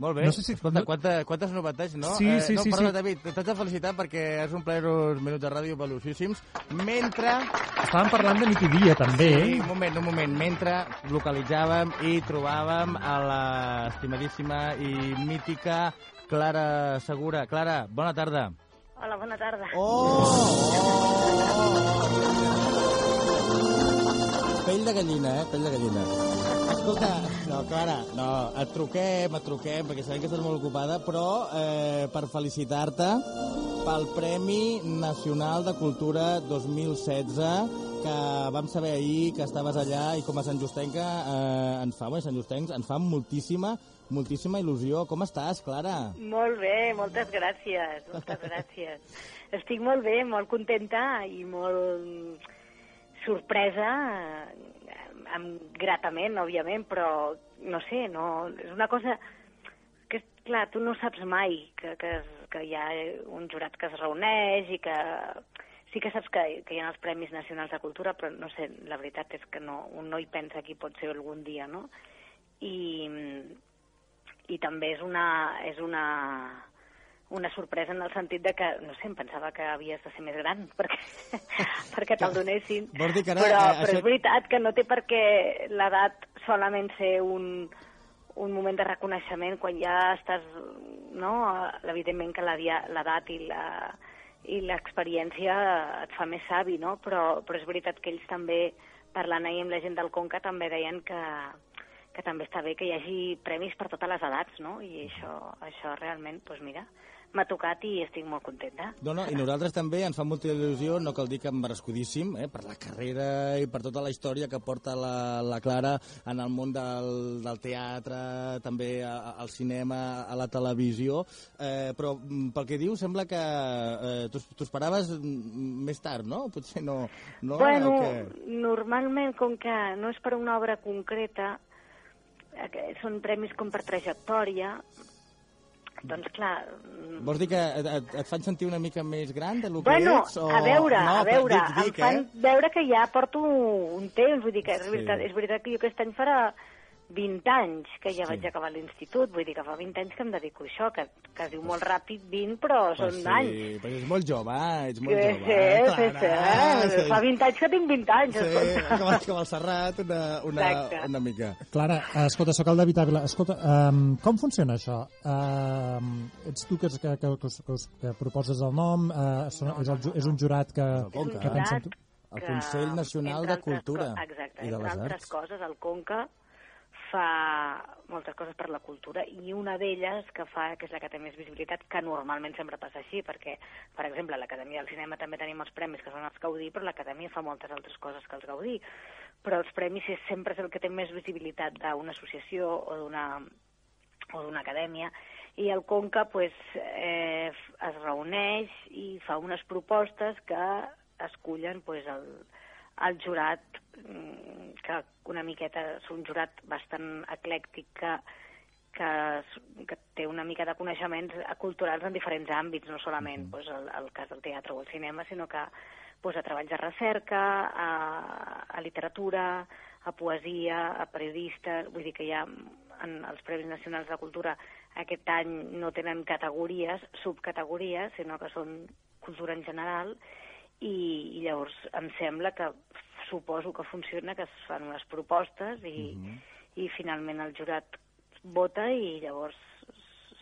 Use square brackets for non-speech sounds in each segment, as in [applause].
Molt bé. No sé si- Escolta, quanta, quantes novetats, no? Sí, eh, sí, no, sí, Perdona, sí. David, t'haig de felicitar perquè és un plaer uns minuts de ràdio velocíssims. Mentre... Estàvem parlant de nit i dia, també. Sí, un moment, un moment. Mentre localitzàvem i trobàvem a l'estimadíssima i mítica Clara Segura. Clara, bona tarda. Hola, bona tarda. Oh! oh! De gallina, eh? Pell de gallina. Escolta, no, Clara, no, et truquem, et truquem, perquè sabem que estàs molt ocupada, però eh, per felicitar-te pel Premi Nacional de Cultura 2016, que vam saber ahir que estaves allà i com a Sant Justenca eh, ens fa, bé, Sant Justencs, ens fa moltíssima, moltíssima il·lusió. Com estàs, Clara? Molt bé, moltes gràcies, moltes gràcies. [laughs] Estic molt bé, molt contenta i molt sorpresa, eh, amb, gratament, òbviament, però no sé, no, és una cosa que, clar, tu no saps mai que, que, que hi ha un jurat que es reuneix i que sí que saps que, que hi ha els Premis Nacionals de Cultura, però no sé, la veritat és que no, un no hi pensa qui pot ser algun dia, no? I, i també és una, és una, una sorpresa en el sentit de que, no sé, em pensava que havies de ser més gran [laughs] perquè, [laughs] perquè te'l donessin. Vols dir que ara, però, eh, però això- és veritat que no té per què l'edat solament ser un, un moment de reconeixement quan ja estàs, no? Evidentment que l'edat i la i l'experiència et fa més savi, no? Però, però és veritat que ells també, parlant ahir amb la gent del Conca, també deien que, que també està bé que hi hagi premis per totes les edats, no? I això, això realment, doncs mira, m'ha tocat i estic molt contenta. No, no, i nosaltres també ens fa molta il·lusió, no cal dir que embarascudíssim, eh, per la carrera i per tota la història que porta la, la Clara en el món del, del teatre, també a- al cinema, a la televisió, eh, però mm, pel que diu sembla que eh, tu esperaves mm, més tard, no? Potser no... no bueno, que... normalment, com que no és per una obra concreta, eh, són premis com per trajectòria, doncs clar... mm, Vols dir que et, et, fan sentir una mica més gran de lo Bueno, que ets? O... a veure, no, a veure, dic, dic, em fan eh? veure que ja porto un temps, vull dir que és, Sí. veritat, és veritat que jo aquest any farà 20 anys que ja Sí. vaig acabar l'institut, vull dir que fa 20 anys que em dedico a això, que, que es diu molt ràpid 20, però Pues són sí, anys. però ets molt jove, ets molt Que jove. sé, sí, Clara, sí, fa 20 anys que tinc 20 anys, Sí, escolta. [laughs] com, el- com el Serrat, una, una, Exacte. una mica. Clara, eh, escolta, sóc el David Ávila. Escolta, um, com funciona això? Um, ets tu que, que, que, que, que, que proposes el nom? Uh, són, és, el, és un jurat que, el Conca. que pensa en tu? El que, Consell Nacional de Cultura Exacte, i de entre les altres Arts. coses, el Conca fa moltes coses per la cultura i una d'elles que fa, que és la que té més visibilitat, que normalment sempre passa així, perquè, per exemple, a l'Acadèmia del Cinema també tenim els premis que són els Gaudí, però l'Acadèmia fa moltes altres coses que els Gaudí. Però els premis és, sempre és el que té més visibilitat d'una associació o d'una o d'una acadèmia, i el Conca pues, eh, es reuneix i fa unes propostes que escullen pues, el, el jurat, mm, que una miqueta és un jurat bastant eclèctic que, que, que té una mica de coneixements culturals en diferents àmbits, no solament pues, el, el cas del teatre o el cinema, sinó que pues, a treballs de recerca, a, a literatura, a poesia, a periodistes, vull dir que hi ha en els Premis Nacionals de Cultura aquest any no tenen categories, subcategories, sinó que són cultura en general, i, i llavors em sembla que suposo que funciona, que es fan unes propostes i, i finalment el jurat vota i llavors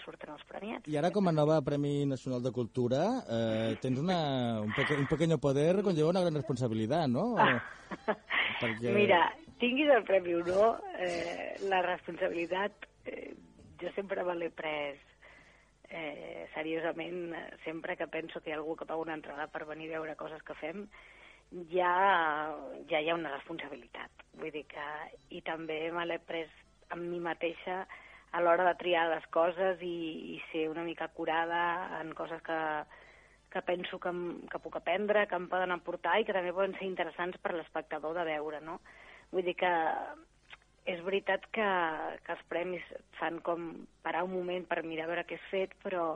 surten els premiats. I ara, com a nova Premi Nacional de Cultura, eh, tens una, un, peque, un pequeño poder conlleva una gran responsabilitat, no? [laughs] Perquè... Mira, tinguis el premi o no, eh, la responsabilitat eh, jo sempre me l'he pres eh, seriosament, sempre que penso que hi ha algú que paga una entrada per venir a veure coses que fem, ja, ja hi ha una responsabilitat. Vull dir que... I també me l'he pres amb mi mateixa a l'hora de triar les coses i, i ser una mica curada en coses que, que penso que, que puc aprendre, que em poden aportar i que també poden ser interessants per l'espectador de veure, no? Vull dir que és veritat que, que els premis fan com parar un moment per mirar a veure què has fet, però,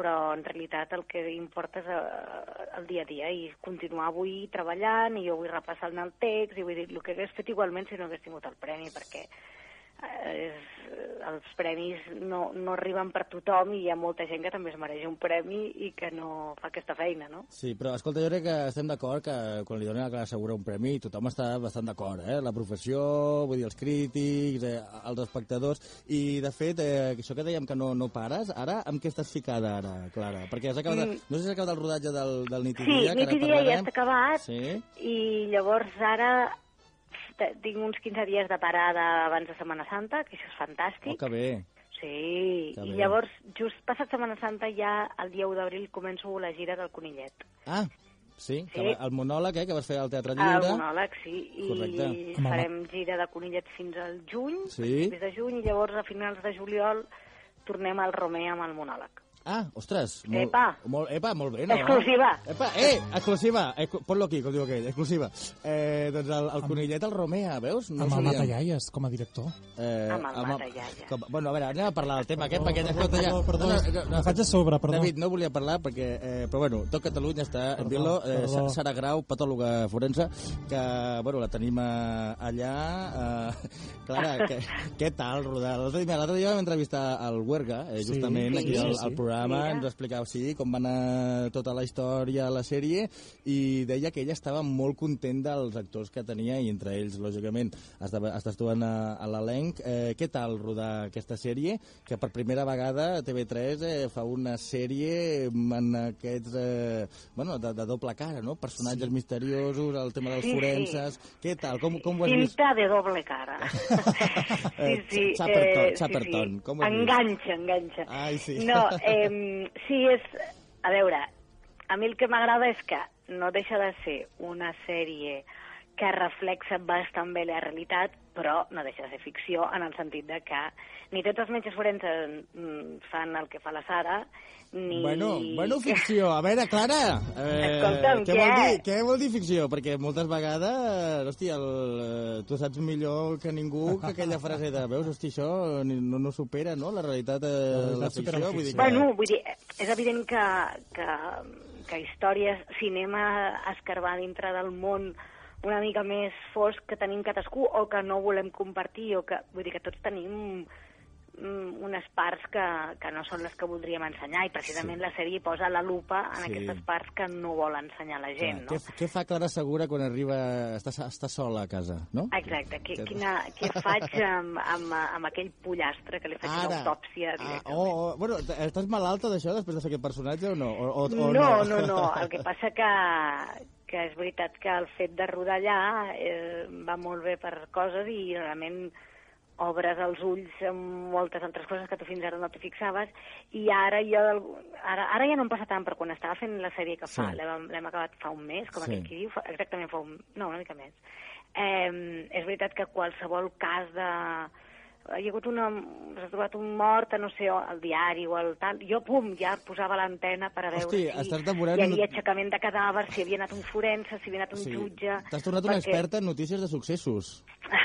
però en realitat el que importa és eh, el dia a dia i continuar avui treballant i jo vull repassar el text i vull dir el que hagués fet igualment si no hagués tingut el premi perquè és, els premis no, no arriben per tothom i hi ha molta gent que també es mereix un premi i que no fa aquesta feina, no? Sí, però escolta, jo crec que estem d'acord que quan li donen a Clara Segura un premi tothom està bastant d'acord, eh? La professió, vull dir, els crítics, eh, els espectadors, i de fet, eh, això que dèiem que no, no pares, ara amb què estàs ficada ara, Clara? Perquè has acabat, mm. no sé si has acabat el rodatge del, del Nit i sí, que Nit i ara Dia ja parlarem. està acabat Sí? i llavors ara tinc uns 15 dies de parada abans de Setmana Santa, que això és Oh, fantàstic. que bé. Sí, Que i bé. llavors, just passat Setmana Santa, ja el dia 1 d'abril començo la gira del Conillet. Ah, sí, que Sí. va- el monòleg, eh, que vas fer al Teatre El Lliure. monòleg, sí, i Correcte. Farem gira de Conillet fins al juny, Sí. principis de juny, i llavors a finals de juliol tornem al Romer amb el monòleg. Ah, ostres. Molt, Epa. Molt, epa, molt bé, no? Exclusiva. Epa, eh, exclusiva. Eh, Ponlo aquí, com diu aquell, exclusiva. Eh, doncs el, el conillet, el Romea, veus? amb el. Matallaies com a director. Eh, Amb el Matallaies. Com, bueno, a veure, anem a parlar del tema aquest, perquè escolta, ja... perdó, perdó. No, no, Em faig a sobre, perdó. David, no volia parlar perquè... Eh, però bueno, tot Catalunya està... Perdó, Dilo, eh, perdó. Sa- Sara Grau, patòloga forense, que, bueno, la tenim eh, allà... Eh, Clara, [laughs] que, què tal rodar? L'altre dia, dia vam entrevistar al Huerga, eh, justament, sí, aquí al, sí, al sí. programa, Mira. ens explicava sí, com va anar tota la història, la sèrie, i deia que ella estava molt content dels actors que tenia, i entre ells, lògicament, estàs tu a, a l'elenc. Eh, què tal rodar aquesta sèrie? Que per primera vegada TV3 eh, fa una sèrie en aquests, eh, bueno, de, de doble cara, no? Personatges sí. misteriosos, el tema dels Sí, sí. forenses... Què tal? Com, com ho has vist? Cinta de doble cara. [laughs] Eh, sí, sí. Chaperton, eh, Chaperton, sí, com sí. ho has vist? Enganxa, enganxa. Ai, sí. No, eh, sí, és... A veure, a mi el que m'agrada és que no deixa de ser una sèrie que reflexa bastant bé la realitat, però no deixa de ser ficció en el sentit de que ni tots els metges forenses mm, fan el que fa la Sara, ni... Bueno, bueno, ficció. A veure, Clara, eh, Escolta'm, què, què? Vol dir, què vol dir ficció? Perquè moltes vegades, hosti, el, eh, tu saps millor que ningú que aquella frase de, veus, hosti, això no, no supera, no?, la realitat, eh, La realitat la supera ficció. la Vull dir ficció. que... Bueno, vull dir, és evident que, que, que històries, cinema escarbar dintre del món una mica més fosc que tenim cadascú o que no volem compartir o que, vull dir que tots tenim mm, unes parts que, que no són les que voldríem ensenyar i precisament sí. la sèrie posa la lupa en Sí. aquestes parts que no vol ensenyar la gent, Clar, no? què, què fa Clara Segura quan arriba... Està, està sola a casa, no? Exacte, què, Que- quina, què faig amb, amb, amb aquell pollastre que li faig una autòpsia Ah, directament? oh, oh, bueno, estàs malalta d'això després de fer aquest personatge o no? O, o, o no, no, no. El que passa que, que és veritat que el fet de rodar allà eh, va molt bé per coses i realment obres els ulls amb moltes altres coses que tu fins ara no t'hi fixaves i ara jo del- ara, ara ja no em passa tant però quan estava fent la sèrie que fa Sí. l'hem l'hem acabat fa un mes com Sí. aquell qui diu fa, exactament fa un, no, una mica més eh, és veritat que qualsevol cas de hi ha hagut una... s'ha trobat un mort a no sé, al diari o al tal, jo, pum, ja posava l'antena per a veure Hosti, si estàs devorant hi havia aixecament de cadàver, si havia anat un forense, si havia anat un Sí. jutge... T'has tornat una perquè- experta en notícies de successos. [laughs]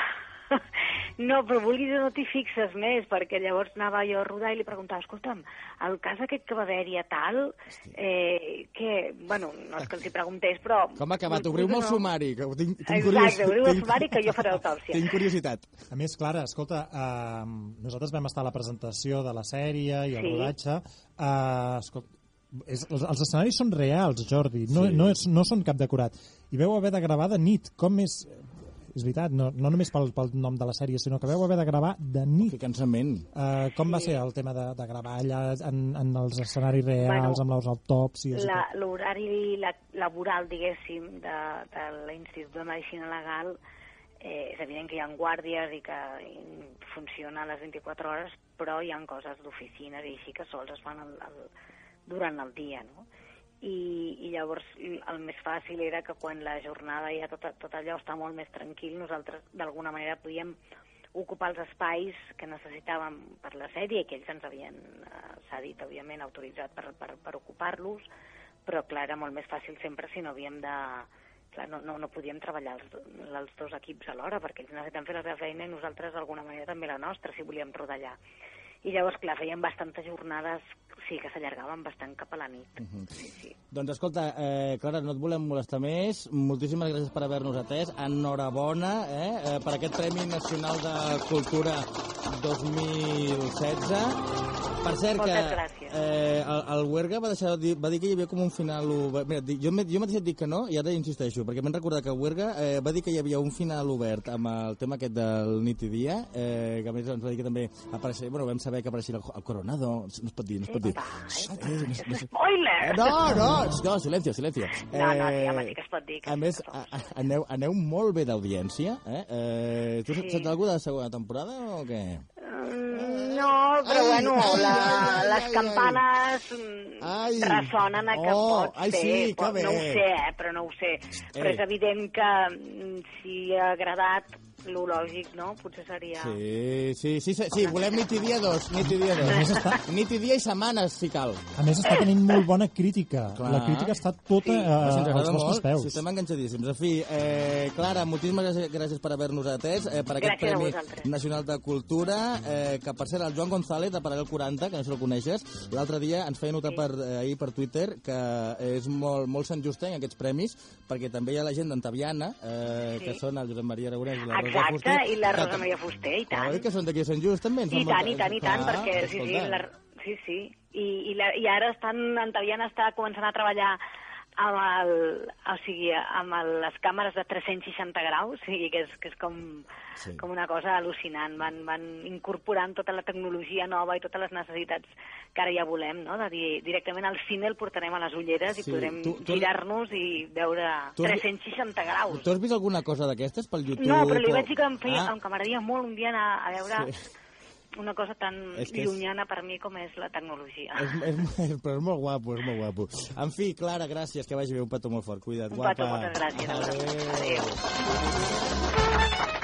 No, però vulguis o no t'hi fixes més, perquè llavors anava jo a rodar i li preguntava, escolta'm, el cas aquest que va haver-hi a tal, eh, que, bueno, no és que els hi preguntés, però... Com ha acabat? Obriu-me no. sumari, que tinc, tinc Exacte, curios- obriu el sumari que jo faré l'autòpsia. Tinc curiositat. A més, Clara, escolta, eh, nosaltres vam estar a la presentació de la sèrie i el Sí. rodatge. Eh, escolta, és, els, els escenaris són reals, Jordi, no, Sí. no, és, no són cap decorat. I veu haver de gravar de nit. Com és... És veritat, no, no només pel, pel nom de la sèrie, sinó que veu haver de gravar de Que nit. cansament. Uh, com va ser el tema de, de gravar allà en, en els escenaris reals, Bueno, amb les autòpsies? L'horari la, laboral, diguéssim, de, de l'Institut de Medicina Legal eh, és evident que hi ha guàrdies i que funciona a les 24 hores, però hi ha coses d'oficines i així que sols es fan el, el, durant el dia, no? I, i llavors el més fàcil era que quan la jornada ja tot, tot allò està molt més tranquil, nosaltres d'alguna manera podíem ocupar els espais que necessitàvem per la sèrie, que ells ens havien, eh, s'ha dit, òbviament, autoritzat per, per, per ocupar-los, però clar, era molt més fàcil sempre si no havíem de... Clar, no, no, no podíem treballar els, els dos equips alhora, perquè ells necessiten fer la seva feina i nosaltres d'alguna manera també la nostra, si volíem rodar allà. I llavors, clar, feien bastantes jornades, sí, que s'allargaven bastant cap a la nit. Uh -huh. Sí, sí. Doncs escolta, eh, Clara, no et volem molestar més. Moltíssimes gràcies per haver-nos atès. Enhorabona eh, eh, per aquest Premi Nacional de Cultura 2016. Per cert, Moltes que gràcies. eh, el, el Huerga va, deixar, va dir que hi havia com un final obert. Mira, jo, jo mateix et dic que no, i ara insisteixo, perquè m'he recordat que el Huerga eh, va dir que hi havia un final obert amb el tema aquest del nit i dia, eh, que a més ens va dir que també apareixia, bueno, vam saber que apareixia el, el Coronado, no es pot dir, no es pot dir. Eh, no, no es- Spoiler! Eh, No, no, no, silencio, silencio. No, no, sí, home, sí que es pot dir que A més, a, a, aneu, aneu molt bé d'audiència, eh? eh tu Sí. saps alguna de la segona temporada o què? Mm, No, però Ai, bueno, ai, la, ai, les ai, campanes mm, Ai. ressonen a que Oh, pot ai, ser. sí, que bé. No ho sé, eh, però no ho sé. Però Ei. és evident que mm, si ha agradat, lo lògic, no? Potser seria... Sí, sí, sí, sí, sí, volem nit [laughs] i dia dos, nit i dia dos. nit i dia i setmanes, si cal. A més, està tenint molt bona crítica. Clar. La crítica està tota Sí. eh, als vostres molt, peus. si estem enganxadíssims. En fi, eh, Clara, moltíssimes gràcies, gràcies per haver-nos atès, eh, per aquest Gràcies a Premi. Nacional de Cultura, eh, que per cert, el Joan González, de Paral·lel 40, que no sé si el coneixes, l'altre dia ens feia notar Sí. per, eh, ahir per Twitter que és molt, molt Sant Just en aquests premis, perquè també hi ha la gent d'Antaviana, eh, Sí. que són el Josep Maria Aragonès i la Rosa Exacte, Fuster. i la Rosa Maria Fuster, i tant. Oi, que són d'aquí de Sant Just, també? en I tant, i tant, i tant, perquè sí, sí, la, sí, sí. I, i, la, i ara estan, Antaviana està començant a treballar amb, el, o sigui, amb el, les càmeres de 360 graus, o sigui, que és, que és com, Sí. com una cosa al·lucinant. Van, van incorporant tota la tecnologia nova i totes les necessitats que ara ja volem, no? De dir, directament al cine el portarem a les ulleres Sí, i podrem girar-nos i veure Tu has vi- 360 graus. Tu has vist alguna cosa d'aquestes pel YouTube? No, però li vaig dir que em, feia, Ah. que m'agradaria molt un dia anar a veure Sí. Una cosa tan És que és- llunyana per mi com és la tecnologia. És, és, és, però és molt guapo, és molt guapo. En fi, Clara, gràcies, que vagi bé, un petó molt fort. Cuida't, Un guapa. petó, moltes gràcies. Adéu. Adéu.